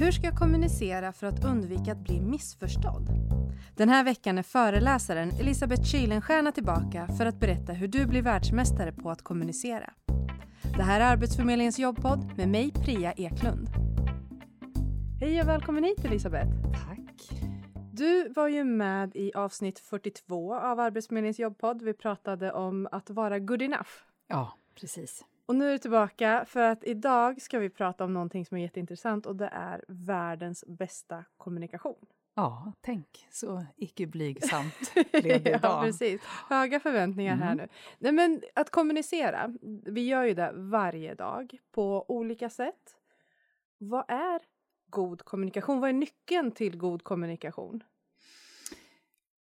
Hur ska jag kommunicera för att undvika att bli missförstådd? Den här veckan är föreläsaren Elisabeth Kilenstierna tillbaka för att berätta hur du blir världsmästare på att kommunicera. Det här är Arbetsförmedlingens jobbpodd med mig, Priya Eklund. Hej och välkommen hit Elisabeth! Tack! Du var ju med i avsnitt 42 av Arbetsförmedlingens jobbpodd. Vi pratade om att vara good enough. Ja, precis. Och nu är du tillbaka för att idag ska vi prata om någonting som är jätteintressant och det är världens bästa kommunikation. Ja, tänk så icke blygsamt blev det idag. ja, precis. Höga förväntningar mm. här nu. Nej, men att kommunicera, vi gör ju det varje dag på olika sätt. Vad är god kommunikation? Vad är nyckeln till god kommunikation?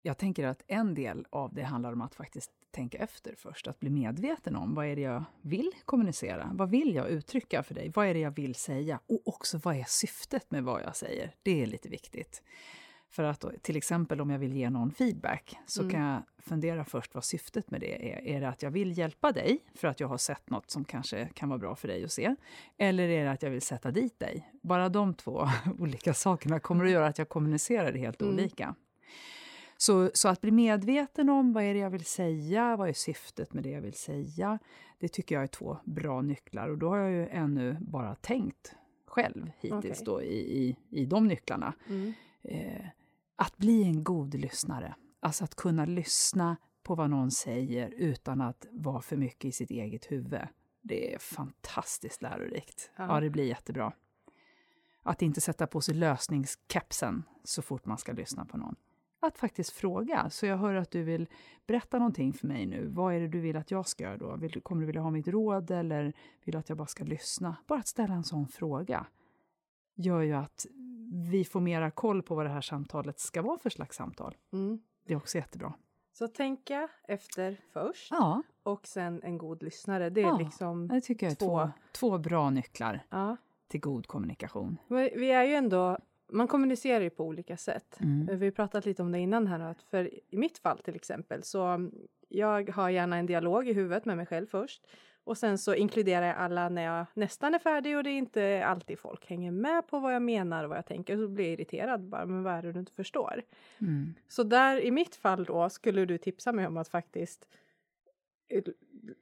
Jag tänker att en del av det handlar om att faktiskt tänka efter först, att bli medveten om vad är det jag vill kommunicera? Vad vill jag uttrycka för dig? Vad är det jag vill säga? Och också vad är syftet med vad jag säger? Det är lite viktigt. För att då, till exempel om jag vill ge någon feedback så mm. kan jag fundera först vad syftet med det är. Är det att jag vill hjälpa dig för att jag har sett något som kanske kan vara bra för dig att se? Eller är det att jag vill sätta dit dig? Bara de två olika sakerna kommer att göra att jag kommunicerar det helt mm. olika. Så, så att bli medveten om vad är det jag vill säga, vad är syftet med det jag vill säga, det tycker jag är två bra nycklar. Och då har jag ju ännu bara tänkt själv hittills okay. då i, i, i de nycklarna. Mm. Eh, att bli en god lyssnare, alltså att kunna lyssna på vad någon säger utan att vara för mycket i sitt eget huvud. Det är fantastiskt lärorikt. Ja, ja det blir jättebra. Att inte sätta på sig lösningskepsen så fort man ska lyssna på någon att faktiskt fråga. Så jag hör att du vill berätta någonting för mig nu. Vad är det du vill att jag ska göra då? Vill, kommer du vilja ha mitt råd eller vill du att jag bara ska lyssna? Bara att ställa en sån fråga gör ju att vi får mera koll på vad det här samtalet ska vara för slags samtal. Mm. Det är också jättebra. Så tänka efter först ja. och sen en god lyssnare. Det är ja, liksom det tycker jag är två, två bra nycklar ja. till god kommunikation. Vi är ju ändå man kommunicerar ju på olika sätt. Mm. Vi har pratat lite om det innan här att för i mitt fall till exempel så jag har gärna en dialog i huvudet med mig själv först och sen så inkluderar jag alla när jag nästan är färdig och det är inte alltid folk hänger med på vad jag menar och vad jag tänker så blir jag irriterad bara men vad är det du inte förstår? Mm. Så där i mitt fall då skulle du tipsa mig om att faktiskt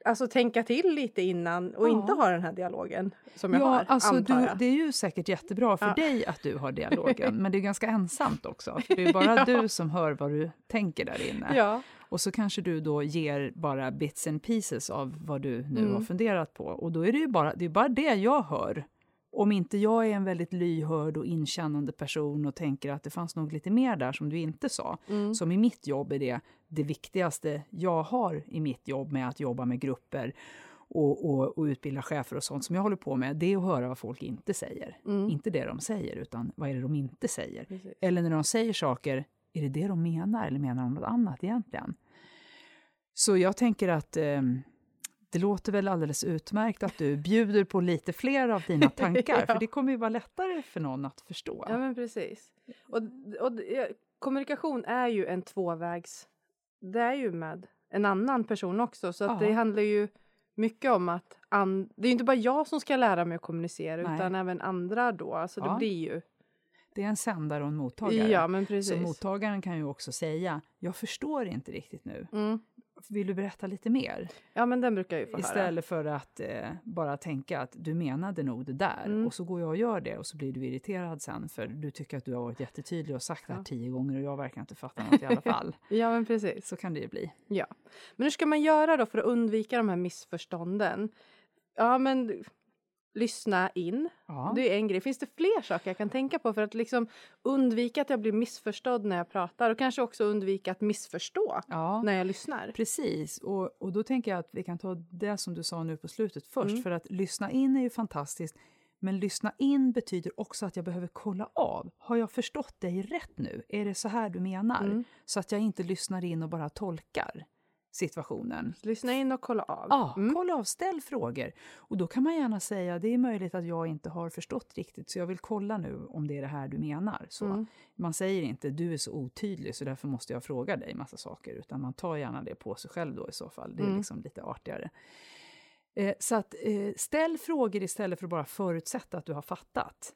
alltså tänka till lite innan och ja. inte ha den här dialogen som jag ja, har, alltså du, Det är ju säkert jättebra för ja. dig att du har dialogen, men det är ganska ensamt också. För det är bara du som hör vad du tänker där inne. Ja. Och så kanske du då ger bara bits and pieces av vad du nu mm. har funderat på. Och då är det ju bara det, är bara det jag hör om inte jag är en väldigt lyhörd och inkännande person och tänker att det fanns nog lite mer där som du inte sa, mm. som i mitt jobb är det det viktigaste jag har i mitt jobb med att jobba med grupper och, och, och utbilda chefer och sånt som jag håller på med, det är att höra vad folk inte säger. Mm. Inte det de säger, utan vad är det de inte säger? Precis. Eller när de säger saker, är det det de menar eller menar de något annat egentligen? Så jag tänker att eh, det låter väl alldeles utmärkt att du bjuder på lite fler av dina tankar, ja. för det kommer ju vara lättare för någon att förstå. Ja, men precis. Och, och kommunikation är ju en tvåvägs... Det är ju med en annan person också, så att det handlar ju mycket om att... An, det är inte bara jag som ska lära mig att kommunicera, Nej. utan även andra då. Alltså ja. det blir ju... Det är en sändare och en mottagare. Ja, men precis. Så mottagaren kan ju också säga, jag förstår inte riktigt nu. Mm vill du berätta lite mer? Ja, men den brukar jag ju få Istället höra. för att eh, bara tänka att du menade nog det där mm. och så går jag och gör det och så blir du irriterad sen för du tycker att du har varit jättetydlig och sagt det här tio gånger och jag verkar inte fatta något i alla fall. ja, men precis. Så kan det ju bli. Ja. Men hur ska man göra då för att undvika de här missförstånden? Ja, men lyssna in. Ja. Det är en grej. Finns det fler saker jag kan tänka på för att liksom undvika att jag blir missförstådd när jag pratar och kanske också undvika att missförstå ja. när jag lyssnar? Precis, och, och då tänker jag att vi kan ta det som du sa nu på slutet först, mm. för att lyssna in är ju fantastiskt. Men lyssna in betyder också att jag behöver kolla av. Har jag förstått dig rätt nu? Är det så här du menar? Mm. Så att jag inte lyssnar in och bara tolkar situationen. Lyssna in och kolla av. Ja, mm. kolla av, ställ frågor. Och då kan man gärna säga, det är möjligt att jag inte har förstått riktigt, så jag vill kolla nu om det är det här du menar. Så mm. Man säger inte, du är så otydlig så därför måste jag fråga dig massa saker, utan man tar gärna det på sig själv då i så fall. Det är mm. liksom lite artigare. Eh, så att eh, ställ frågor istället för att bara förutsätta att du har fattat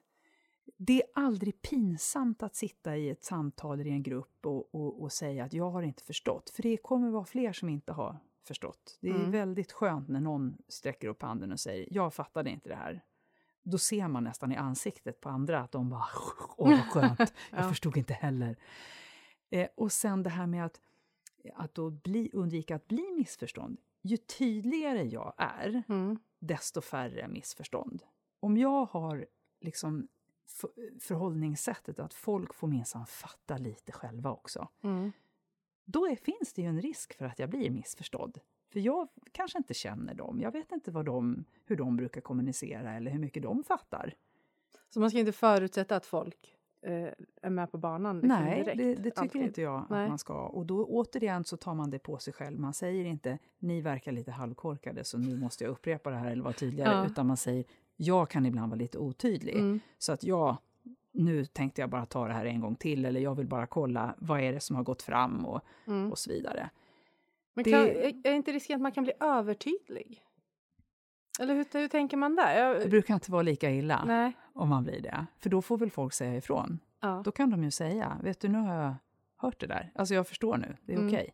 det är aldrig pinsamt att sitta i ett samtal eller i en grupp och, och, och, säga att jag har inte förstått, för det kommer vara fler som inte har förstått. Det är mm. väldigt skönt när någon sträcker upp handen och säger jag fattade inte det här. Då ser man nästan i ansiktet på andra att de bara åh vad skönt, jag ja. förstod inte heller. Eh, och sen det här med att, att då bli, undvika att bli missförstånd. Ju tydligare jag är, mm. desto färre missförstånd. Om jag har liksom förhållningssättet att folk får minsann fatta lite själva också. Mm. Då är, finns det ju en risk för att jag blir missförstådd. För jag kanske inte känner dem, jag vet inte vad de, hur de brukar kommunicera eller hur mycket de fattar. Så man ska inte förutsätta att folk eh, är med på banan liksom, Nej, direkt? det, det tycker alltid. inte jag Nej. att man ska. Och då återigen så tar man det på sig själv. Man säger inte ni verkar lite halvkorkade så nu måste jag upprepa det här eller vara tydligare. Ja. Utan man säger jag kan ibland vara lite otydlig. Mm. Så att jag, nu tänkte jag bara ta det här en gång till eller jag vill bara kolla vad är det som har gått fram och, mm. och så vidare. Men kan, det, är inte risken att man kan bli övertydlig? Eller hur, hur tänker man där? Jag... Det brukar inte vara lika illa Nej. om man blir det. För då får väl folk säga ifrån. Ja. Då kan de ju säga, vet du nu har jag hört det där. Alltså jag förstår nu, det är mm. okej.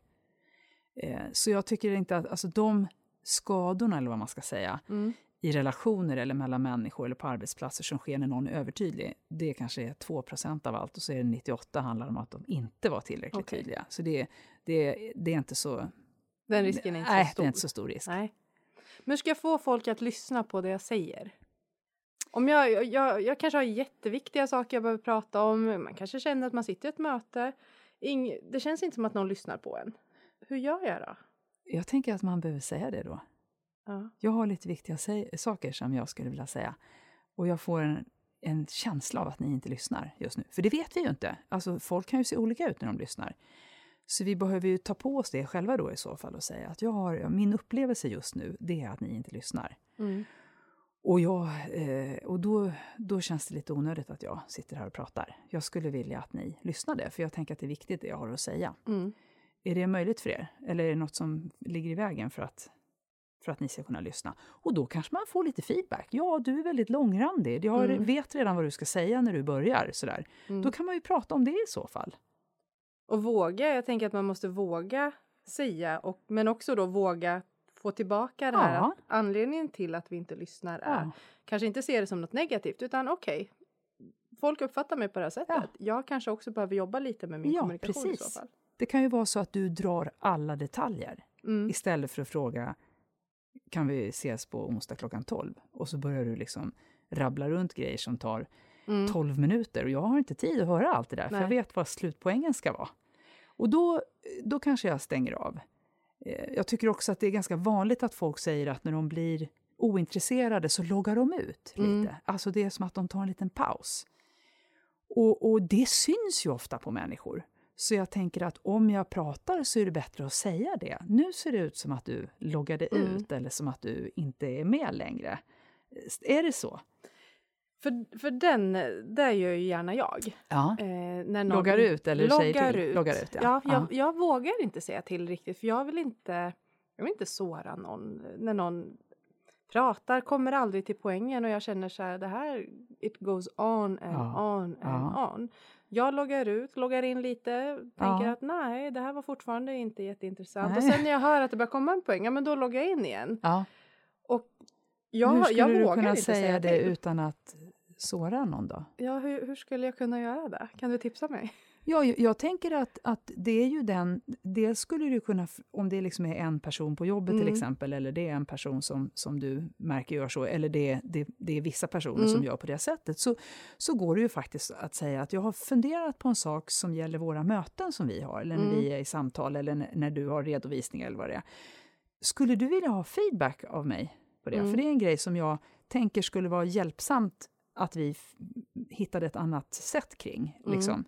Okay. Eh, så jag tycker inte att, alltså de skadorna eller vad man ska säga, mm i relationer eller mellan människor eller på arbetsplatser som sker när någon är övertydlig, det kanske är 2% av allt och så är det 98 handlar om att de inte var tillräckligt okay. tydliga. Så det, det, det är inte så... Den risken är inte nej, så stor? det är inte så stor risk. Nej. Men hur ska jag få folk att lyssna på det jag säger? Om jag, jag, jag kanske har jätteviktiga saker jag behöver prata om, man kanske känner att man sitter i ett möte, Ing, det känns inte som att någon lyssnar på en. Hur gör jag då? Jag tänker att man behöver säga det då. Ja. Jag har lite viktiga saker som jag skulle vilja säga. Och jag får en, en känsla av att ni inte lyssnar just nu. För det vet vi ju inte. Alltså, folk kan ju se olika ut när de lyssnar. Så vi behöver ju ta på oss det själva då i så fall och säga att jag har, min upplevelse just nu, det är att ni inte lyssnar. Mm. Och, jag, eh, och då, då känns det lite onödigt att jag sitter här och pratar. Jag skulle vilja att ni lyssnade, för jag tänker att det är viktigt det jag har att säga. Mm. Är det möjligt för er? Eller är det något som ligger i vägen för att för att ni ska kunna lyssna. Och då kanske man får lite feedback. Ja, du är väldigt långrandig. Jag mm. vet redan vad du ska säga när du börjar. Sådär. Mm. Då kan man ju prata om det i så fall. Och våga, jag tänker att man måste våga säga, och, men också då våga få tillbaka det här. Ja. anledningen till att vi inte lyssnar är ja. kanske inte se det som något negativt, utan okej, okay, folk uppfattar mig på det här sättet. Ja. Jag kanske också behöver jobba lite med min kommunikation precis. i så fall. Det kan ju vara så att du drar alla detaljer mm. istället för att fråga kan vi ses på onsdag klockan 12? Och så börjar du liksom rabbla runt grejer som tar mm. 12 minuter. Och jag har inte tid att höra allt det där, Nej. för jag vet vad slutpoängen ska vara. Och då, då kanske jag stänger av. Eh, jag tycker också att det är ganska vanligt att folk säger att när de blir ointresserade så loggar de ut mm. lite. Alltså det är som att de tar en liten paus. Och, och det syns ju ofta på människor. Så jag tänker att om jag pratar så är det bättre att säga det. Nu ser det ut som att du loggade mm. ut eller som att du inte är med längre. Är det så? För, för den, det gör ju gärna jag. Ja. Eh, när någon loggar ut eller loggar säger till? Ut. Loggar ut, ja. ja, jag, ja. jag vågar inte säga till riktigt för jag vill inte, jag vill inte såra någon. När någon pratar, kommer aldrig till poängen och jag känner så här, det här, it goes on and ja. on and on. Jag loggar ut, loggar in lite, tänker ja. att nej, det här var fortfarande inte jätteintressant. Nej. Och sen när jag hör att det börjar komma en poäng, ja men då loggar jag in igen. Ja. Och jag, hur skulle jag du kunna säga det utan att såra någon då? Ja, hur, hur, skulle jag kunna göra det? Kan du tipsa mig? Ja, jag, tänker att, att det är ju den... Dels skulle du kunna, om det liksom är en person på jobbet mm. till exempel, eller det är en person som, som du märker gör så, eller det, det, det är vissa personer mm. som gör på det sättet, så, så går det ju faktiskt att säga att jag har funderat på en sak som gäller våra möten som vi har, eller när mm. vi är i samtal, eller när, du har redovisningar eller vad det är. Skulle du vilja ha feedback av mig på det? För mm. det är en grej som jag tänker skulle vara hjälpsamt att vi hittade ett annat sätt kring. Mm. Liksom.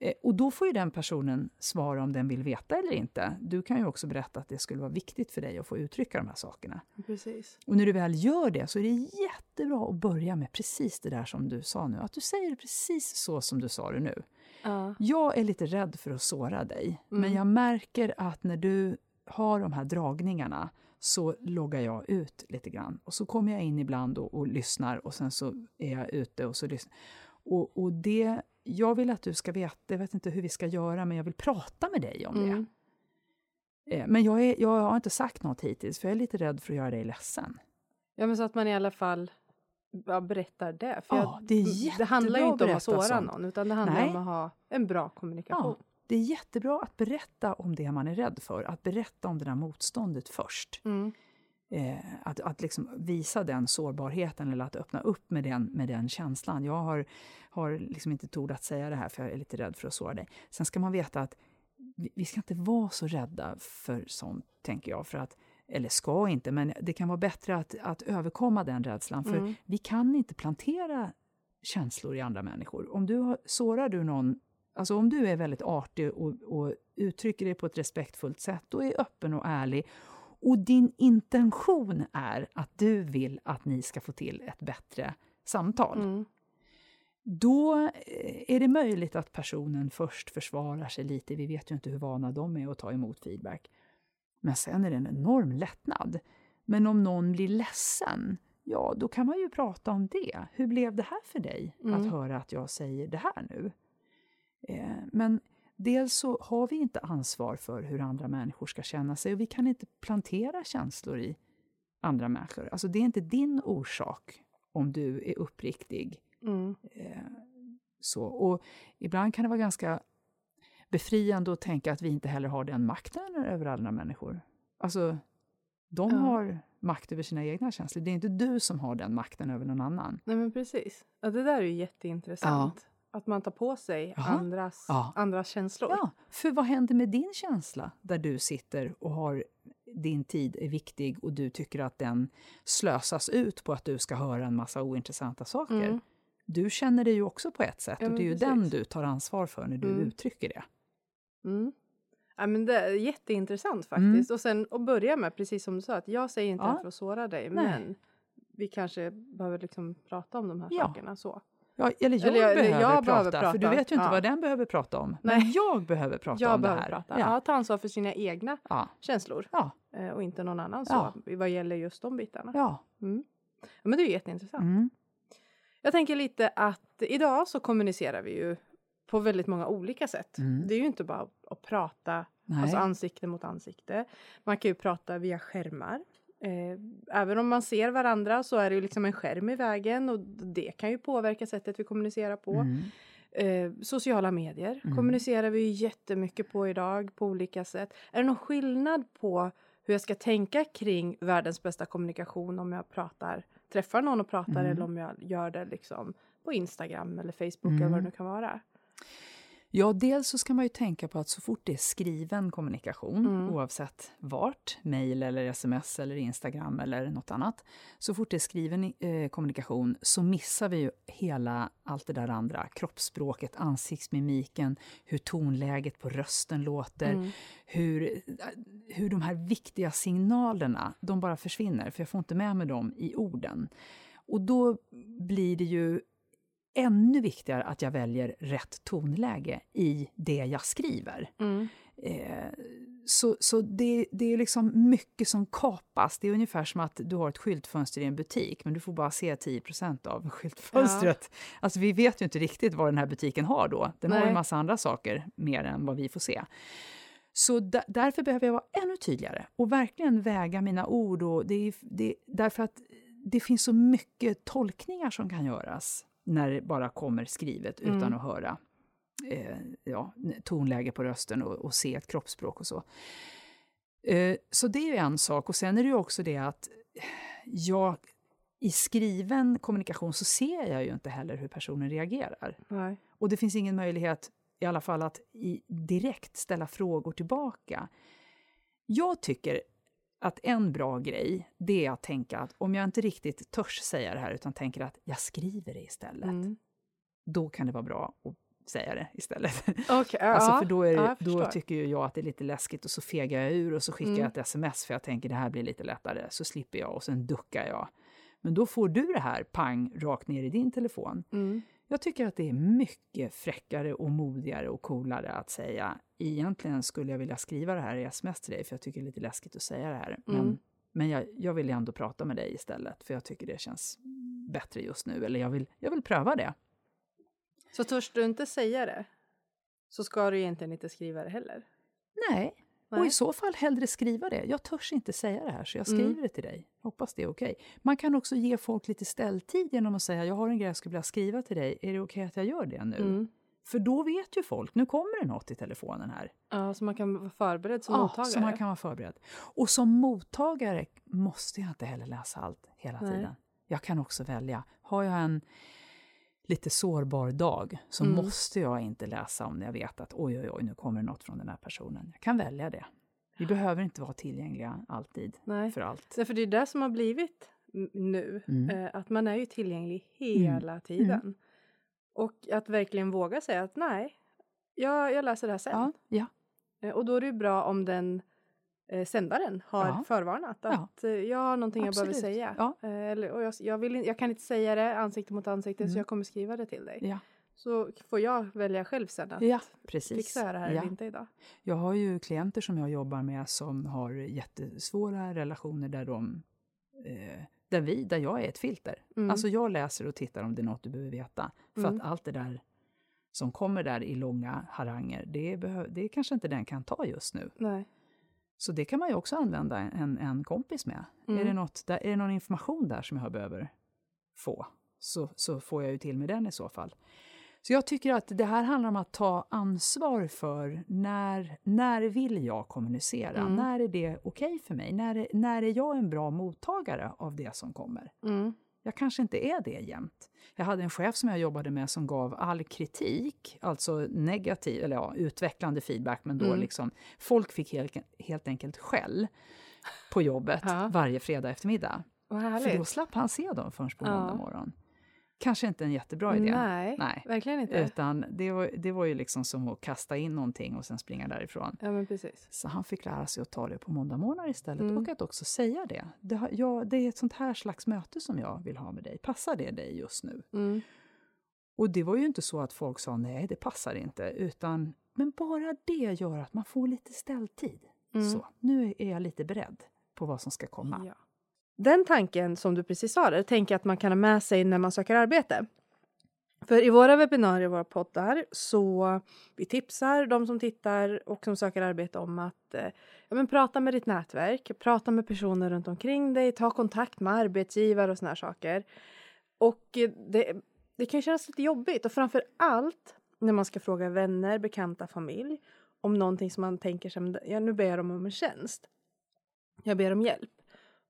Eh, och då får ju den personen svara om den vill veta eller inte. Du kan ju också berätta att det skulle vara viktigt för dig att få uttrycka de här sakerna. Precis. Och när du väl gör det så är det jättebra att börja med precis det där som du sa nu. Att du säger precis så som du sa det nu. Uh. Jag är lite rädd för att såra dig, mm. men jag märker att när du har de här dragningarna så loggar jag ut lite grann. Och så kommer jag in ibland och, och lyssnar och sen så är jag ute och så lyssnar. Och, och det, jag vill att du ska veta, jag vet inte hur vi ska göra, men jag vill prata med dig om Mm. det. Eh, Men jag, är, jag har inte sagt något hittills, för jag är lite rädd för att göra dig ledsen. Ja, men så att man i alla fall ja, berättar det. För Ja, det är det handlar ju inte om att såra sånt. någon, utan det handlar Nej. om att ha en bra kommunikation. Ja, det är jättebra att berätta om det man är rädd för, att berätta om det där motståndet först. Mm. Eh, att att liksom visa den sårbarheten eller att öppna upp med den, med den känslan. Jag har, har liksom inte tord att säga det här för jag är lite rädd för att såra dig. Sen ska man veta att vi, vi ska inte vara så rädda för sånt, tänker jag. För att, eller ska inte, men det kan vara bättre att, att överkomma den rädslan. För Mm. vi kan inte plantera känslor i andra människor. Om du har, sårar du någon, alltså om du är väldigt artig och, och uttrycker dig på ett respektfullt sätt och är öppen och ärlig och din intention är att du vill att ni ska få till ett bättre samtal, Mm. då eh, är det möjligt att personen först försvarar sig lite. Vi vet ju inte hur vana de är att ta emot feedback. Men sen är det en enorm lättnad. Men om någon blir ledsen, ja, då kan man ju prata om det. Hur blev det här för dig, Mm. att höra att jag säger det här nu? Eh, men dels så har vi inte ansvar för hur andra människor ska känna sig och vi kan inte plantera känslor i andra människor. Alltså det är inte din orsak om du är uppriktig. Mm. Eh, så. Och ibland kan det vara ganska befriande att tänka att vi inte heller har den makten över andra människor. Alltså, de Ja. har makt över sina egna känslor. Det är inte du som har den makten över någon annan. Nej, men precis. Ja, det där är ju jätteintressant. Att man tar på sig andras, Ja. andras känslor. Ja, för vad händer med din känsla där du sitter och har din tid är viktig och du tycker att den slösas ut på att du ska höra en massa ointressanta saker. Mm. Du känner det ju också på ett sätt Ja, och det är ju precis. den du tar ansvar för när du Mm. uttrycker det. Mm. Ja, men det är jätteintressant Mm. faktiskt. Och sen att börja med, precis som du sa, att jag säger inte Ja. för att såra dig, Nej. men vi kanske behöver liksom prata om de här Ja. sakerna. Så. Ja, eller jag, Eller jag- behöver, jag prata, behöver för du prata. vet ju inte Ja. vad den behöver prata om. Nej. Men jag behöver prata Jag om det behöver här. prata. Ja. Ja. ta ansvar för sina egna Ja. känslor eh, och inte någon annan så, vad gäller just de bitarna. Ja. Mm. Men det är ju jätteintressant. Mm. Jag tänker lite att idag så kommunicerar vi ju på väldigt många olika sätt. Mm. Det är ju inte bara att prata Nej. Alltså ansikte mot ansikte. Man kan ju prata via skärmar. Eh, även om man ser varandra så är det ju liksom en skärm i vägen och det kan ju påverka sättet vi kommunicerar på. Mm. Eh, sociala medier Mm. kommunicerar vi ju jättemycket på idag på olika sätt. Är det någon skillnad på hur jag ska tänka kring världens bästa kommunikation om jag pratar, träffar någon och pratar Mm. eller om jag gör det liksom på Instagram eller Facebook Mm. eller vad det nu kan vara? Ja, dels så ska man ju tänka på att så fort det är skriven kommunikation, Mm. oavsett vart, mejl eller sms eller Instagram eller något annat, så fort det är skriven eh, kommunikation så missar vi ju hela allt det där andra, kroppsspråket, ansiktsmimiken, hur tonläget på rösten låter, Mm. hur, hur de här viktiga signalerna, de bara försvinner, för jag får inte med mig dem i orden. Och då blir det ju ännu viktigare att jag väljer rätt tonläge i det jag skriver. Mm. Eh, så så det, det är liksom mycket som kapas. Det är ungefär som att du har ett skyltfönster i en butik, men du får bara se 10% av skyltfönstret. Alltså vi vet ju inte riktigt vad den här butiken har då. Den har Nej. en massa andra saker mer än vad vi får se. Så därför behöver jag vara ännu tydligare och verkligen väga mina ord. Och det är, det, därför att det finns så mycket tolkningar som kan göras när det bara kommer skrivet utan Mm. att höra eh, ja, tonläge på rösten och, och se ett kroppsspråk och så. Eh, så det är ju en sak. Och sen är det ju också det att jag i skriven kommunikation så ser jag ju inte heller hur personen reagerar. Nej. Och det finns ingen möjlighet i alla fall att i, direkt ställa frågor tillbaka. Jag tycker att en bra grej, det är att tänka att om jag inte riktigt törs säga det här utan tänker att jag skriver det istället, Mm. då kan det vara bra att säga det istället. Okej, Alltså ja, för då, är ja, då tycker ju jag att det är lite läskigt och så fegar jag ur och så skickar Mm. jag ett sms för jag tänker det här blir lite lättare, så slipper jag och sen duckar jag. Men då får du det här pang rakt ner i din telefon. Mm. Jag tycker att det är mycket fräckare och modigare och coolare att säga egentligen skulle jag vilja skriva det här i sms till dig för jag tycker det är lite läskigt att säga det här. Men, Mm. men jag, jag vill ändå prata med dig istället för jag tycker det känns bättre just nu eller jag vill, jag vill pröva det. Så törs du inte säga det så ska du egentligen inte skriva det heller? Nej, Nej. och i så fall hellre skriva det. Jag törs inte säga det här så jag skriver mm. det till dig. Hoppas det är okej. Okay. Man kan också ge folk lite ställtid genom att säga jag har en grej jag skulle vilja skriva till dig. Är det okej okay att jag gör det nu? Mm. För då vet ju folk, nu kommer det något i telefonen här. Ja, så man kan vara förberedd som ja, mottagare. så man kan vara förberedd. Och som mottagare måste jag inte heller läsa allt hela Nej. tiden. Jag kan också välja. Har jag en lite sårbar dag så mm. måste jag inte läsa om jag vet att oj, oj, oj, nu kommer det något från den här personen. Jag kan välja det. Vi behöver inte vara tillgängliga alltid Nej. för allt. Nej, för det är det som har blivit nu, mm. eh, att man är ju tillgänglig hela mm. tiden. Och att verkligen våga säga att nej, jag, jag läser det här sen. Ja, ja. Eh, och då är det ju bra om den eh, sändaren har ja. förvarnat att ja. Eh, jag har någonting Absolut. jag behöver säga. Ja. Eh, eller, och jag, jag, vill, jag kan inte säga det ansikte mot ansikte mm. så jag kommer skriva det till dig. Ja. Så får jag välja själv sen att ja, precis. fixa det här eller inte idag. Jag har ju klienter som jag jobbar med som har jättesvåra relationer där de eh, där, vi, där jag är ett filter. Mm. Alltså jag läser och tittar om det är något du behöver veta. För mm. att allt det där som kommer där i långa haranger, det, det kanske inte den kan ta just nu. Nej. Så det kan man ju också använda en, en kompis med. Mm. Är, det något, där, är det någon information där som jag behöver få, så, så får jag ju till med den i så fall. Så jag tycker att det här handlar om att ta ansvar för när, när vill jag kommunicera? Mm. När är det okej okay för mig? När, när är jag en bra mottagare av det som kommer? Mm. Jag kanske inte är det jämt. Jag hade en chef som jag jobbade med som gav all kritik, alltså negativ, eller ja, utvecklande feedback, men då mm. liksom, folk fick helt, helt enkelt skäll på jobbet ja. varje fredag eftermiddag. För då slapp han se dem förrän på måndag morgon kanske inte en jättebra idé. Nej, Nej. verkligen inte. Utan det var, det var ju liksom som att kasta in någonting och sen springa därifrån. Ja, men precis. Så han fick lära sig att ta det på måndagmorgnar istället mm. och att också säga det. Det, ja, det är ett sånt här slags möte som jag vill ha med dig. Passar det dig just nu? Mm. Och det var ju inte så att folk sa nej, det passar inte, utan men bara det gör att man får lite ställtid. Mm. Så, nu är jag lite beredd på vad som ska komma. Ja. Den tanken som du precis sa där, tänker jag att man kan ha med sig när man söker arbete. För i våra webbinarier och våra poddar så vi tipsar de som tittar och som söker arbete om att eh, ja, men prata med ditt nätverk, prata med personer runt omkring dig, ta kontakt med arbetsgivare och såna här saker. Och eh, det, det kan kännas lite jobbigt och framför allt när man ska fråga vänner, bekanta, familj om någonting som man tänker sig, ja nu ber jag dem om en tjänst. Jag ber om hjälp.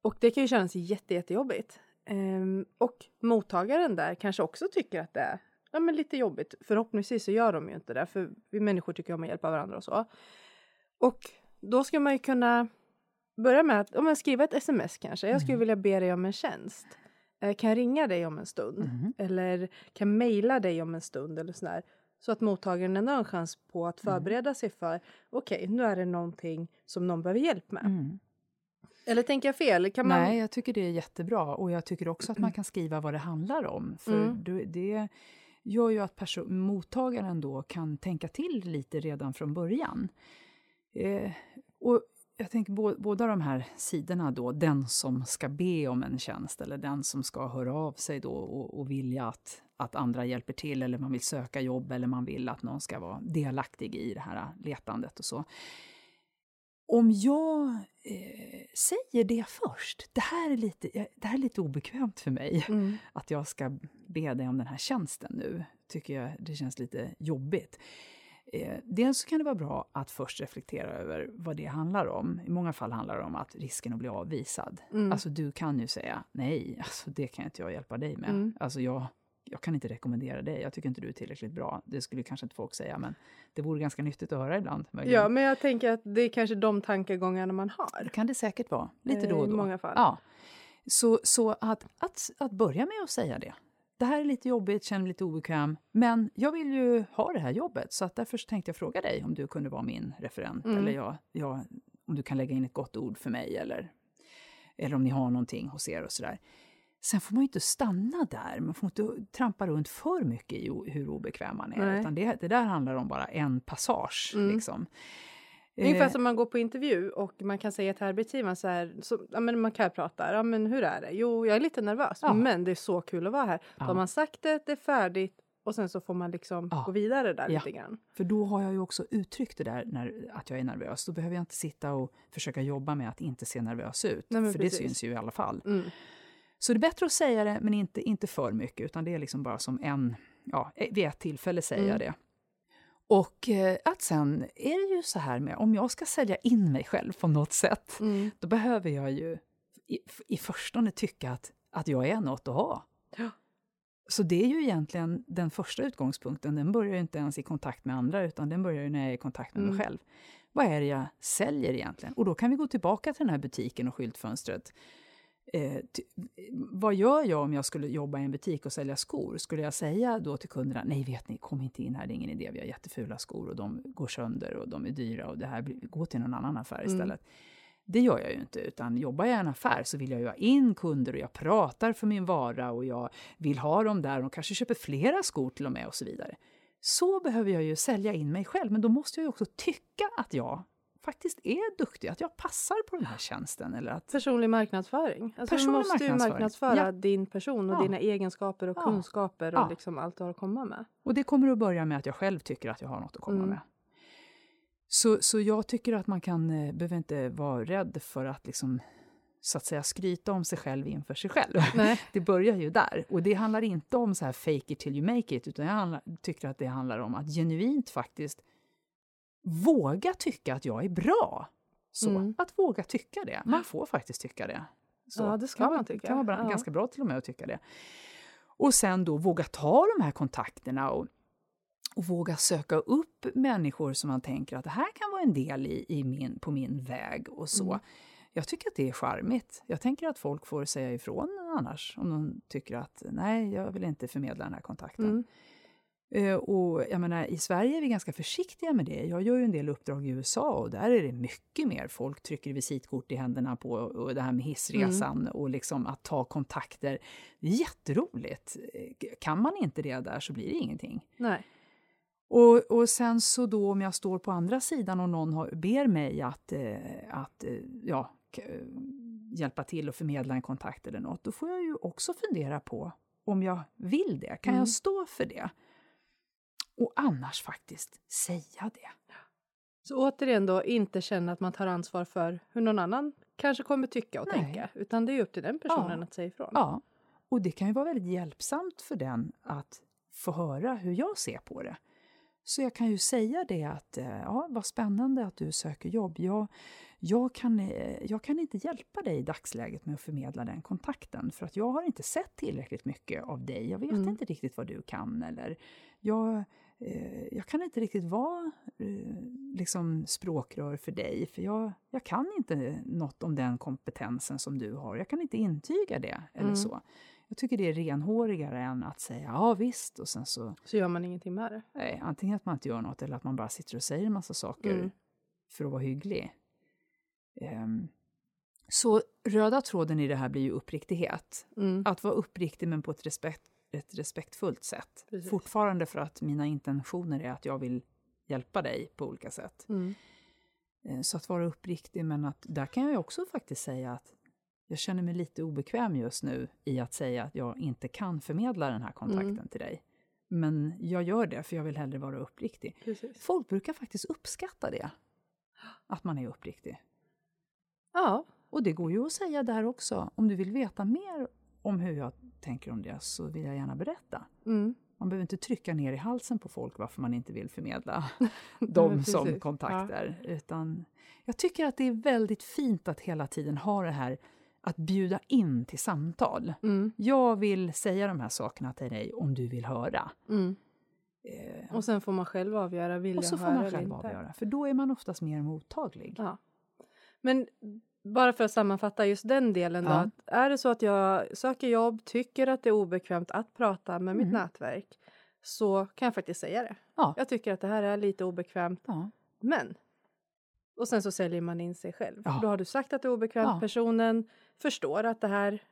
Och det kan ju kännas jätte, jättejobbigt. Um, och mottagaren där kanske också tycker att det är ja, men lite jobbigt. Förhoppningsvis så gör de ju inte det, för vi människor tycker om att hjälpa varandra och så. Och då ska man ju kunna börja med att om man skriver ett sms kanske. Jag skulle mm. vilja be dig om en tjänst. Eh, kan jag ringa dig om en stund? Mm. Eller kan mejla dig om en stund eller sådär. Så att mottagaren ändå har en chans på att mm. förbereda sig för okej, okay, nu är det någonting som någon behöver hjälp med. Mm. Eller tänker jag fel? Kan man... Nej, jag tycker det är jättebra. Och jag tycker också att man kan skriva vad det handlar om. För mm. det gör ju att mottagaren då kan tänka till lite redan från början. Eh, och jag tänker bo, båda de här sidorna då, den som ska be om en tjänst eller den som ska höra av sig då och, och vilja att, att andra hjälper till eller man vill söka jobb eller man vill att någon ska vara delaktig i det här letandet och så om jag eh, säger det först, det här, är lite, det här är lite obekvämt för mig, mm. att jag ska be dig om den här tjänsten nu, tycker jag det känns lite jobbigt. Eh, dels kan det vara bra att först reflektera över vad det handlar om. I många fall handlar det om att risken att bli avvisad. Mm. Alltså du kan ju säga nej, alltså, det kan inte jag hjälpa dig med. Mm. Alltså jag jag kan inte rekommendera dig, jag tycker inte du är tillräckligt bra. Det skulle kanske inte folk säga, men det vore ganska nyttigt att höra ibland. Möjligen. Ja, men jag tänker att det är kanske de tankegångarna man har. Det kan det säkert vara, lite då och då. I många fall. Ja. Så, så att, att, att börja med att säga det. Det här är lite jobbigt, känner mig lite obekväm, men jag vill ju ha det här jobbet, så att därför tänkte jag fråga dig om du kunde vara min referent, mm. eller jag, jag, om du kan lägga in ett gott ord för mig, eller, eller om ni har någonting hos er och sådär. Sen får man ju inte stanna där, man får inte trampa runt för mycket i hur obekväm man är. Nej. Utan det, det där handlar om bara en passage. Mm. Liksom. Ungefär eh. som man går på intervju och man kan säga till arbetsgivaren så här, så, ja, men man kan prata, ja men hur är det? Jo, jag är lite nervös, ja. men det är så kul att vara här. Ja. Då har man sagt det, det är färdigt och sen så får man liksom ja. gå vidare där lite grann. För då har jag ju också uttryckt det där när, att jag är nervös. Då behöver jag inte sitta och försöka jobba med att inte se nervös ut. Nej, för precis. det syns ju i alla fall. Mm. Så det är bättre att säga det, men inte, inte för mycket, utan det är liksom bara som en, ja, vid ett tillfälle säga mm. det. Och eh, att sen är det ju så här med, om jag ska sälja in mig själv på något sätt, mm. då behöver jag ju i, i förstone tycka att, att jag är något att ha. Ja. Så det är ju egentligen den första utgångspunkten, den börjar ju inte ens i kontakt med andra, utan den börjar ju när jag är i kontakt med mm. mig själv. Vad är det jag säljer egentligen? Och då kan vi gå tillbaka till den här butiken och skyltfönstret. Eh, vad gör jag om jag skulle jobba i en butik och sälja skor? Skulle jag säga då till kunderna, nej vet ni, kom inte in här, det är ingen idé, vi har jättefula skor och de går sönder och de är dyra och det här, gå till någon annan affär mm. istället. Mm. Det gör jag ju inte, utan jobbar jag i en affär så vill jag ju ha in kunder och jag pratar för min vara och jag vill ha dem där och kanske köper flera skor till och med och så vidare. Så behöver jag ju sälja in mig själv, men då måste jag ju också tycka att jag faktiskt är duktig, att jag passar på den här tjänsten. Eller att... Personlig marknadsföring. Alltså Personlig du måste ju marknadsföra ja. din person och ja. dina egenskaper och ja. kunskaper och liksom allt du har att komma med. Och det kommer att börja med att jag själv tycker att jag har något att komma mm. med. Så, så jag tycker att man kan, eh, behöver inte vara rädd för att liksom så att säga skryta om sig själv inför sig själv. Nej. Det börjar ju där. Och det handlar inte om så här fake it till you make it, utan jag handlar, tycker att det handlar om att genuint faktiskt våga tycka att jag är bra. Så, mm. Att våga tycka det. Man får faktiskt tycka det. Så. Ja, det ska kan man tycka. Det kan vara ja. ganska bra till och med att tycka det. Och sen då våga ta de här kontakterna och och våga söka upp människor som man tänker att det här kan vara en del i, i min, på min väg och så. Mm. Jag tycker att det är charmigt. Jag tänker att folk får säga ifrån annars om de tycker att nej, jag vill inte förmedla den här kontakten. Mm. Uh, och jag menar, I Sverige är vi ganska försiktiga med det. Jag gör ju en del uppdrag i USA och där är det mycket mer. Folk trycker visitkort i händerna på och det här med hissresan mm. och liksom att ta kontakter. Det är jätteroligt. Kan man inte det där så blir det ingenting. Nej. Och, och sen så då om jag står på andra sidan och någon har, ber mig att, eh, att eh, ja, eh, hjälpa till och förmedla en kontakt eller något, då får jag ju också fundera på om jag vill det. Kan mm. jag stå för det? Och annars faktiskt säga det. Så återigen då, inte känna att man tar ansvar för hur någon annan kanske kommer tycka och Nej. tänka, utan det är upp till den personen ja. att säga ifrån. Ja, och det kan ju vara väldigt hjälpsamt för den att få höra hur jag ser på det. Så jag kan ju säga det att, eh, ja, vad spännande att du söker jobb. Jag, jag, kan, eh, jag kan inte hjälpa dig i dagsläget med att förmedla den kontakten, för att jag har inte sett tillräckligt mycket av dig. Jag vet mm. inte riktigt vad du kan, eller jag, eh, jag kan inte riktigt vara liksom språkrör för dig, för jag, jag kan inte något om den kompetensen som du har. Jag kan inte intyga det, eller mm. så. Jag tycker det är renhårigare än att säga ja visst och sen så... Så gör man ingenting med det? Nej, antingen att man inte gör något eller att man bara sitter och säger en massa saker mm. för att vara hygglig. Um, så röda tråden i det här blir ju uppriktighet. Mm. Att vara uppriktig men på ett, respekt, ett respektfullt sätt. Precis. Fortfarande för att mina intentioner är att jag vill hjälpa dig på olika sätt. Mm. Ehm, så att vara uppriktig, men att där kan jag också faktiskt säga att jag känner mig lite obekväm just nu i att säga att jag inte kan förmedla den här kontakten mm. till dig. Men jag gör det, för jag vill hellre vara uppriktig. Precis. Folk brukar faktiskt uppskatta det, att man är uppriktig. Ja. Och det går ju att säga där också. Om du vill veta mer om hur jag tänker om det, så vill jag gärna berätta. Mm. Man behöver inte trycka ner i halsen på folk varför man inte vill förmedla dem som kontakter. Ja. Utan jag tycker att det är väldigt fint att hela tiden ha det här att bjuda in till samtal. Mm. Jag vill säga de här sakerna till dig om du vill höra. Mm. Eh, och sen får man själv avgöra, vill och så får man själv avgöra, för då är man oftast mer mottaglig. Ja. Men bara för att sammanfatta just den delen då, att är det så att jag söker jobb, tycker att det är obekvämt att prata med mm. mitt nätverk, så kan jag faktiskt säga det. Ja. Jag tycker att det här är lite obekvämt, ja. men och sen så säljer man in sig själv. Ja. Då har du sagt att det är obekvämt, ja. personen förstår att det här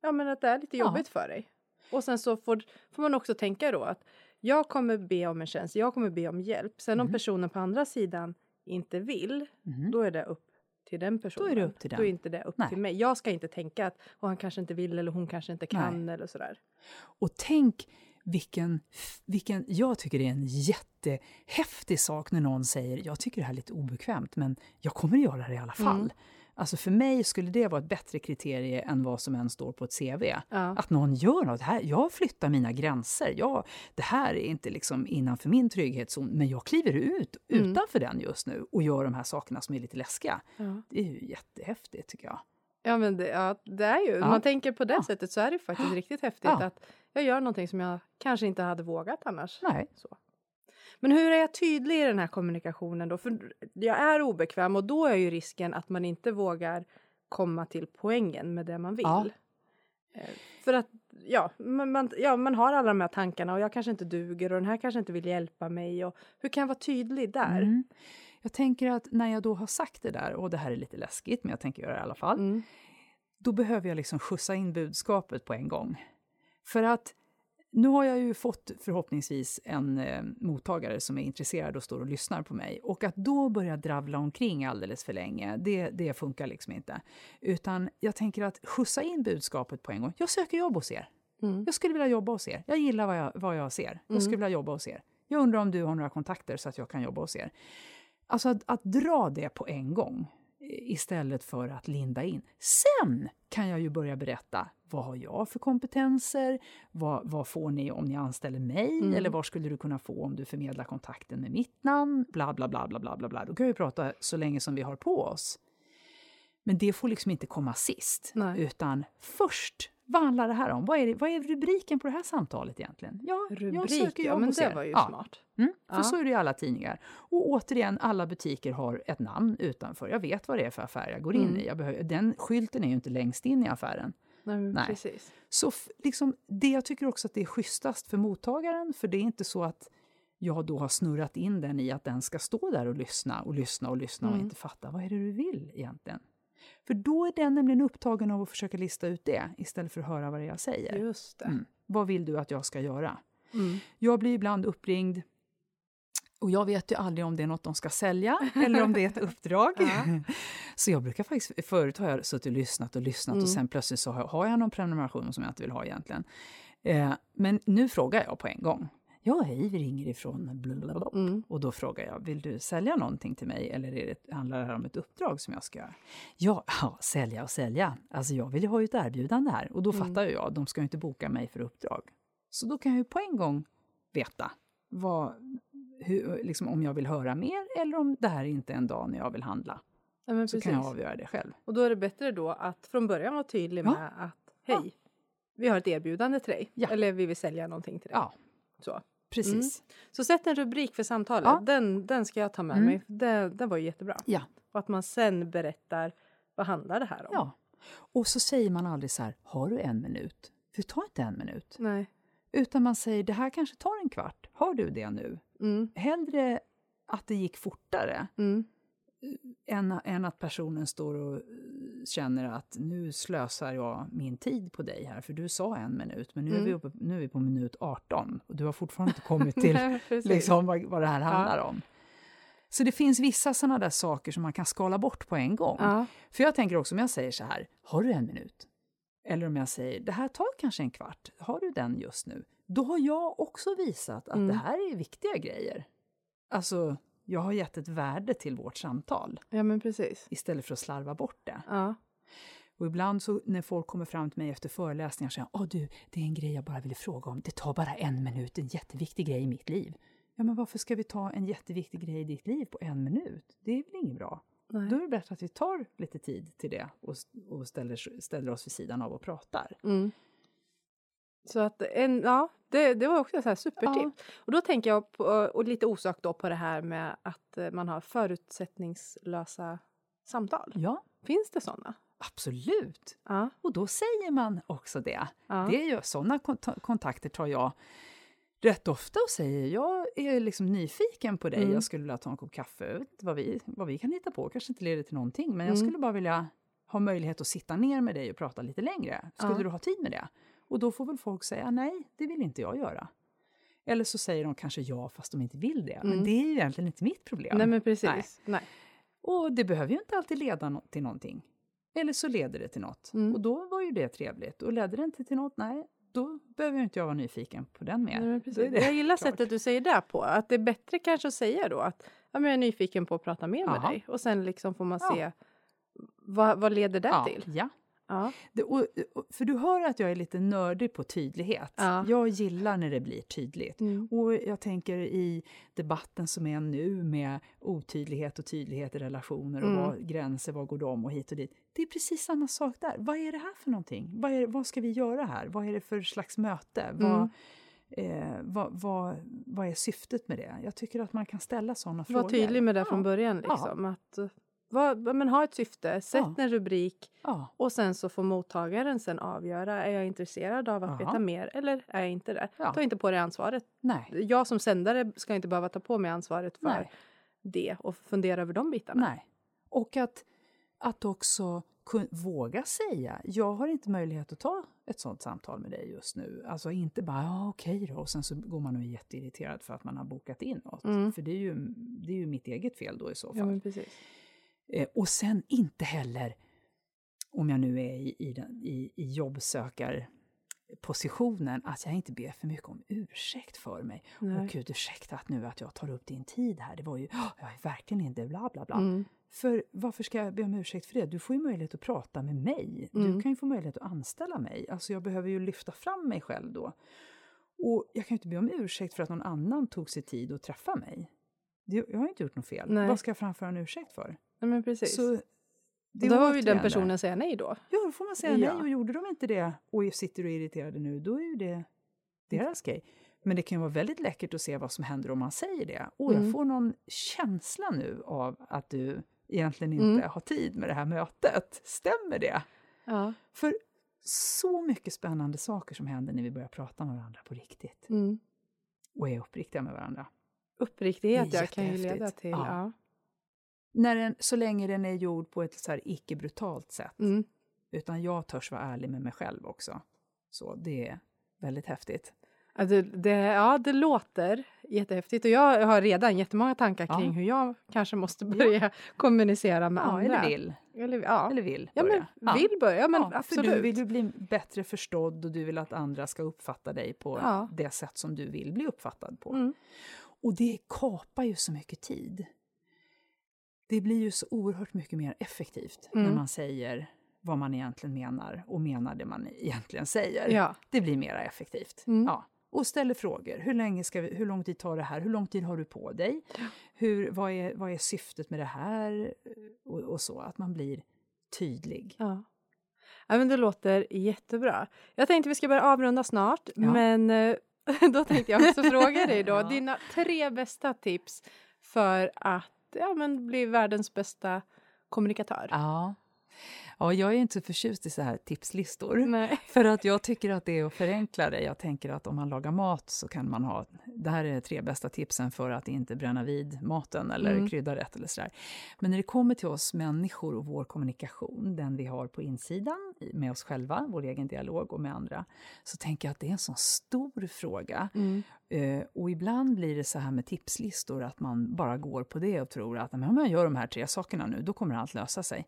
ja, men att det är lite jobbigt ja. för dig. Och sen så får, får man också tänka då att jag kommer be om en tjänst, jag kommer be om hjälp. Sen mm. om personen på andra sidan inte vill, mm. då är det upp till den personen. Då är det upp till den. Då är inte det upp Nej. till mig. Jag ska inte tänka att och han kanske inte vill eller hon kanske inte kan Nej. eller sådär. Och tänk vilken, vilken, jag tycker det är en jättehäftig sak när någon säger jag tycker det här är lite obekvämt men jag kommer att göra det i alla fall. Mm. Alltså för mig skulle det vara ett bättre kriterie än vad som än står på ett CV. Ja. Att någon gör något. Här, jag flyttar mina gränser. Jag, det här är inte liksom innanför min trygghetszon, men jag kliver ut mm. utanför den just nu och gör de här sakerna som är lite läskiga. Ja. Det är ju jättehäftigt tycker jag. Ja, men det, ja, det är ju, ja. man tänker på det sättet så är det faktiskt riktigt häftigt att jag gör någonting som jag kanske inte hade vågat annars. Nej. Så. Men hur är jag tydlig i den här kommunikationen då? För jag är obekväm och då är ju risken att man inte vågar komma till poängen med det man vill. Ja. Eh, för att ja man, man, ja, man har alla de här tankarna och jag kanske inte duger och den här kanske inte vill hjälpa mig. Och hur kan jag vara tydlig där? Mm. Jag tänker att när jag då har sagt det där, och det här är lite läskigt men jag tänker göra det i alla fall. Mm. Då behöver jag liksom skjutsa in budskapet på en gång. För att nu har jag ju fått förhoppningsvis en eh, mottagare som är intresserad och står och lyssnar på mig. Och att då börja dravla omkring alldeles för länge, det, det funkar liksom inte. Utan jag tänker att skjutsa in budskapet på en gång. Jag söker jobb hos er. Mm. Jag skulle vilja jobba hos er. Jag gillar vad jag, vad jag ser. Jag skulle mm. vilja jobba hos er. Jag undrar om du har några kontakter så att jag kan jobba hos er. Alltså att, att dra det på en gång istället för att linda in. Sen kan jag ju börja berätta vad har jag för kompetenser? Vad, vad får ni om ni anställer mig? Mm. Eller vad skulle du kunna få om du förmedlar kontakten med mitt namn? Bla, bla, bla, bla, bla, bla, bla. Då kan vi prata så länge som vi har på oss. Men det får liksom inte komma sist, Nej. utan först vad handlar det här om? Vad är, det, vad är rubriken på det här samtalet egentligen? Ja, Rubrik, jag söker jobb ja, men det er. var ju ja. smart. Mm, för ja. så är det i alla tidningar. Och återigen, alla butiker har ett namn utanför. Jag vet vad det är för affär jag går in mm. i. Jag behöver, den skylten är ju inte längst in i affären. Nej, Nej. Precis. Så liksom, det jag tycker också att det är schysstast för mottagaren, för det är inte så att jag då har snurrat in den i att den ska stå där och lyssna och lyssna och lyssna mm. och inte fatta vad är det du vill egentligen. För då är den nämligen upptagen av att försöka lista ut det istället för att höra vad det är jag säger. Just det. Mm. Vad vill du att jag ska göra? Mm. Jag blir ibland uppringd och jag vet ju aldrig om det är något de ska sälja eller om det är ett uppdrag. så jag brukar faktiskt, förut har jag suttit och lyssnat och lyssnat mm. och sen plötsligt så har jag någon prenumeration som jag inte vill ha egentligen. Eh, men nu frågar jag på en gång. Ja, hej, vi ringer ifrån blablabla. Mm. Och då frågar jag, vill du sälja någonting till mig eller är det, handlar det här om ett uppdrag som jag ska göra? Ja, ja, sälja och sälja. Alltså jag vill ju ha ett erbjudande här. Och då mm. fattar jag, de ska ju inte boka mig för uppdrag. Så då kan jag ju på en gång veta vad, hur, liksom om jag vill höra mer eller om det här inte är en dag när jag vill handla. Ja, så precis. kan jag avgöra det själv. Och då är det bättre då att från början vara tydlig med ja. att hej, ja. vi har ett erbjudande till dig. Eller vi vill sälja någonting till dig. Ja. Så. Precis. Mm. Så sätt en rubrik för samtalet. Ja. Den, den ska jag ta med mm. mig. Den, den var ju jättebra. Ja. Och att man sen berättar vad handlar det här om. Ja. Och så säger man aldrig så här, har du en minut? För det tar inte en minut. Nej. Utan man säger, det här kanske tar en kvart. Har du det nu? Mm. Hellre att det gick fortare mm. Än, än att personen står och känner att nu slösar jag min tid på dig här, för du sa en minut, men nu, mm. är, vi uppe, nu är vi på minut 18 och du har fortfarande inte kommit till liksom, vad, vad det här handlar ja. om. Så det finns vissa sådana där saker som man kan skala bort på en gång. Ja. För jag tänker också om jag säger så här, har du en minut? Eller om jag säger, det här tar kanske en kvart, har du den just nu? Då har jag också visat att mm. det här är viktiga grejer. Alltså, jag har gett ett värde till vårt samtal. Ja, men precis. Istället för att slarva bort det. Ja. Och ibland så när folk kommer fram till mig efter föreläsningar och säger Åh du, det är en grej jag bara ville fråga om. Det tar bara en minut, en jätteviktig grej i mitt liv. Ja, men varför ska vi ta en jätteviktig grej i ditt liv på en minut? Det är väl inget bra? Nej. Då är det bättre att vi tar lite tid till det och, och ställer, ställer oss vid sidan av och pratar. Mm. Så att en, ja, det, det var också ett supertips. Ja. Och då tänker jag, på, och lite osökt då på det här med att eh, man har förutsättningslösa samtal. Ja. Finns det sådana? Absolut! Ja. Och då säger man också det. Ja. det är ju, sådana kontakter tar jag rätt ofta och säger jag är liksom nyfiken på dig, mm. jag skulle vilja ta en kopp kaffe, vad vi, vad vi kan hitta på, kanske inte leder till någonting, men jag mm. skulle bara vilja ha möjlighet att sitta ner med dig och prata lite längre. Skulle ja. du ha tid med det? Och då får väl folk säga nej, det vill inte jag göra. Eller så säger de kanske ja fast de inte vill det. Mm. Men det är ju egentligen inte mitt problem. Nej, men precis. Nej. nej. Och det behöver ju inte alltid leda till någonting. Eller så leder det till något. Mm. Och då var ju det trevligt. Och ledde det inte till något, nej, då behöver inte jag vara nyfiken på den mer. Nej, precis. Jag gillar klart. sättet du säger det på, att det är bättre kanske att säga då att ja, men jag är nyfiken på att prata mer med Aha. dig och sen liksom får man ja. se vad, vad leder det ja. till? Ja, Ja. Det, och, för du hör att jag är lite nördig på tydlighet. Ja. Jag gillar när det blir tydligt. Mm. Och jag tänker i debatten som är nu med otydlighet och tydlighet i relationer och mm. vad, gränser, vad går de och hit och dit. Det är precis samma sak där. Vad är det här för någonting? Vad, är, vad ska vi göra här? Vad är det för slags möte? Mm. Vad, eh, vad, vad, vad är syftet med det? Jag tycker att man kan ställa sådana frågor. Var tydlig med det från början. Liksom, att vad, men ha ett syfte, sätt ja. en rubrik ja. och sen så får mottagaren sen avgöra. Är jag intresserad av att Aha. veta mer eller är jag inte det? Ja. Ta inte på dig ansvaret. Nej. Jag som sändare ska inte behöva ta på mig ansvaret för Nej. det och fundera över de bitarna. Nej. Och att, att också våga säga, jag har inte möjlighet att ta ett sånt samtal med dig just nu. Alltså inte bara, ja okej då, och sen så går man och är jätteirriterad för att man har bokat in något. Mm. För det är, ju, det är ju mitt eget fel då i så fall. Ja, Eh, och sen inte heller, om jag nu är i, i, i, i jobbsökarpositionen, att jag inte ber för mycket om ursäkt för mig. Och gud, ursäkta att nu att jag tar upp din tid här, det var ju, jag är verkligen inte bla bla bla. Mm. För varför ska jag be om ursäkt för det? Du får ju möjlighet att prata med mig. Mm. Du kan ju få möjlighet att anställa mig. Alltså jag behöver ju lyfta fram mig själv då. Och jag kan ju inte be om ursäkt för att någon annan tog sig tid att träffa mig. Jag har inte gjort något fel. Nej. Vad ska jag framföra en ursäkt för? Ja, men precis. Så det då har ju den personen säga nej då. Ja, då får man säga ja. nej. Och gjorde de inte det och sitter och är irriterade nu, då är ju det deras grej. Men det kan ju vara väldigt läckert att se vad som händer om man säger det. Och mm. jag får någon känsla nu av att du egentligen inte mm. har tid med det här mötet. Stämmer det? Ja. För så mycket spännande saker som händer när vi börjar prata med varandra på riktigt. Mm. Och är uppriktiga med varandra. Uppriktighet ja, kan ju leda till... Ja. ja. När den, så länge den är gjord på ett så här icke-brutalt sätt. Mm. Utan jag törs vara ärlig med mig själv också. Så det är väldigt häftigt. Alltså, det, ja, det låter jättehäftigt och jag har redan jättemånga tankar kring ja. hur jag kanske måste börja ja. kommunicera med ja, andra. Eller vill. Eller, ja. eller vill börja. Ja, men vill börja, men absolut. För du vill ju bli bättre förstådd och du vill att andra ska uppfatta dig på det sätt som du vill bli uppfattad på. Mm. Och det kapar ju så mycket tid. Det blir ju så oerhört mycket mer effektivt mm. när man säger vad man egentligen menar och menar det man egentligen säger. Ja. Det blir mer effektivt. Mm. Ja. Och ställer frågor. Hur, länge ska vi, hur lång tid tar det här? Hur lång tid har du på dig? Hur, vad, är, vad är syftet med det här? Och, och så, att man blir tydlig. Ja. ja, men det låter jättebra. Jag tänkte vi ska börja avrunda snart, ja. men eh, då tänkte jag också fråga dig då, dina tre bästa tips för att ja, men bli världens bästa kommunikatör. Ja. Ja, jag är inte så förtjust i så här tipslistor. Nej. För att jag tycker att det är att förenkla det. Jag tänker att om man lagar mat så kan man ha... Det här är tre bästa tipsen för att inte bränna vid maten eller mm. krydda rätt eller sådär. Men när det kommer till oss människor och vår kommunikation, den vi har på insidan med oss själva, vår egen dialog och med andra, så tänker jag att det är en sån stor fråga. Mm. Uh, och ibland blir det så här med tipslistor att man bara går på det och tror att om jag gör de här tre sakerna nu, då kommer allt lösa sig.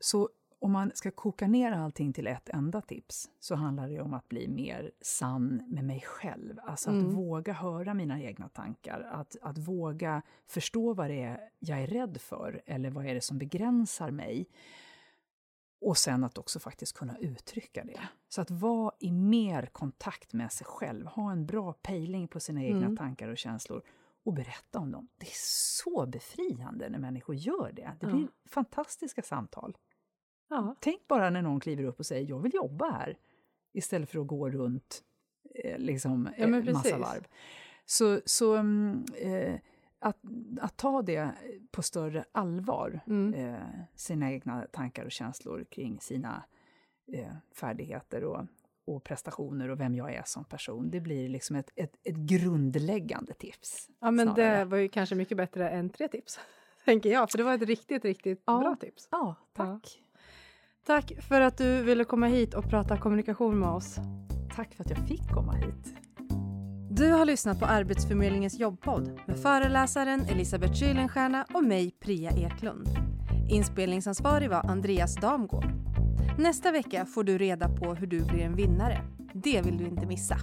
Så om man ska koka ner allting till ett enda tips så handlar det om att bli mer sann med mig själv. Alltså att mm. våga höra mina egna tankar, att, att våga förstå vad det är jag är rädd för eller vad är det som begränsar mig. Och sen att också faktiskt kunna uttrycka det. Så att vara i mer kontakt med sig själv, ha en bra pejling på sina egna mm. tankar och känslor och berätta om dem. Det är så befriande när människor gör det. Det blir ja. fantastiska samtal. Ja. Tänk bara när någon kliver upp och säger jag vill jobba här, istället för att gå runt eh, liksom, ja, eh, massa varv. Så, så mm, eh, att, att ta det på större allvar, mm. eh, sina egna tankar och känslor kring sina eh, färdigheter och, och prestationer och vem jag är som person. Det blir liksom ett, ett, ett grundläggande tips. Ja, men snarare. det var ju kanske mycket bättre än tre tips, tänker jag. För det var ett riktigt, riktigt ja. bra tips. Ja, tack. Ja. Tack för att du ville komma hit och prata kommunikation med oss. Tack för att jag fick komma hit. Du har lyssnat på Arbetsförmedlingens jobbpodd med föreläsaren Elisabeth Kylenstierna och mig, Priya Eklund. Inspelningsansvarig var Andreas Damgård. Nästa vecka får du reda på hur du blir en vinnare Det vill du inte missa.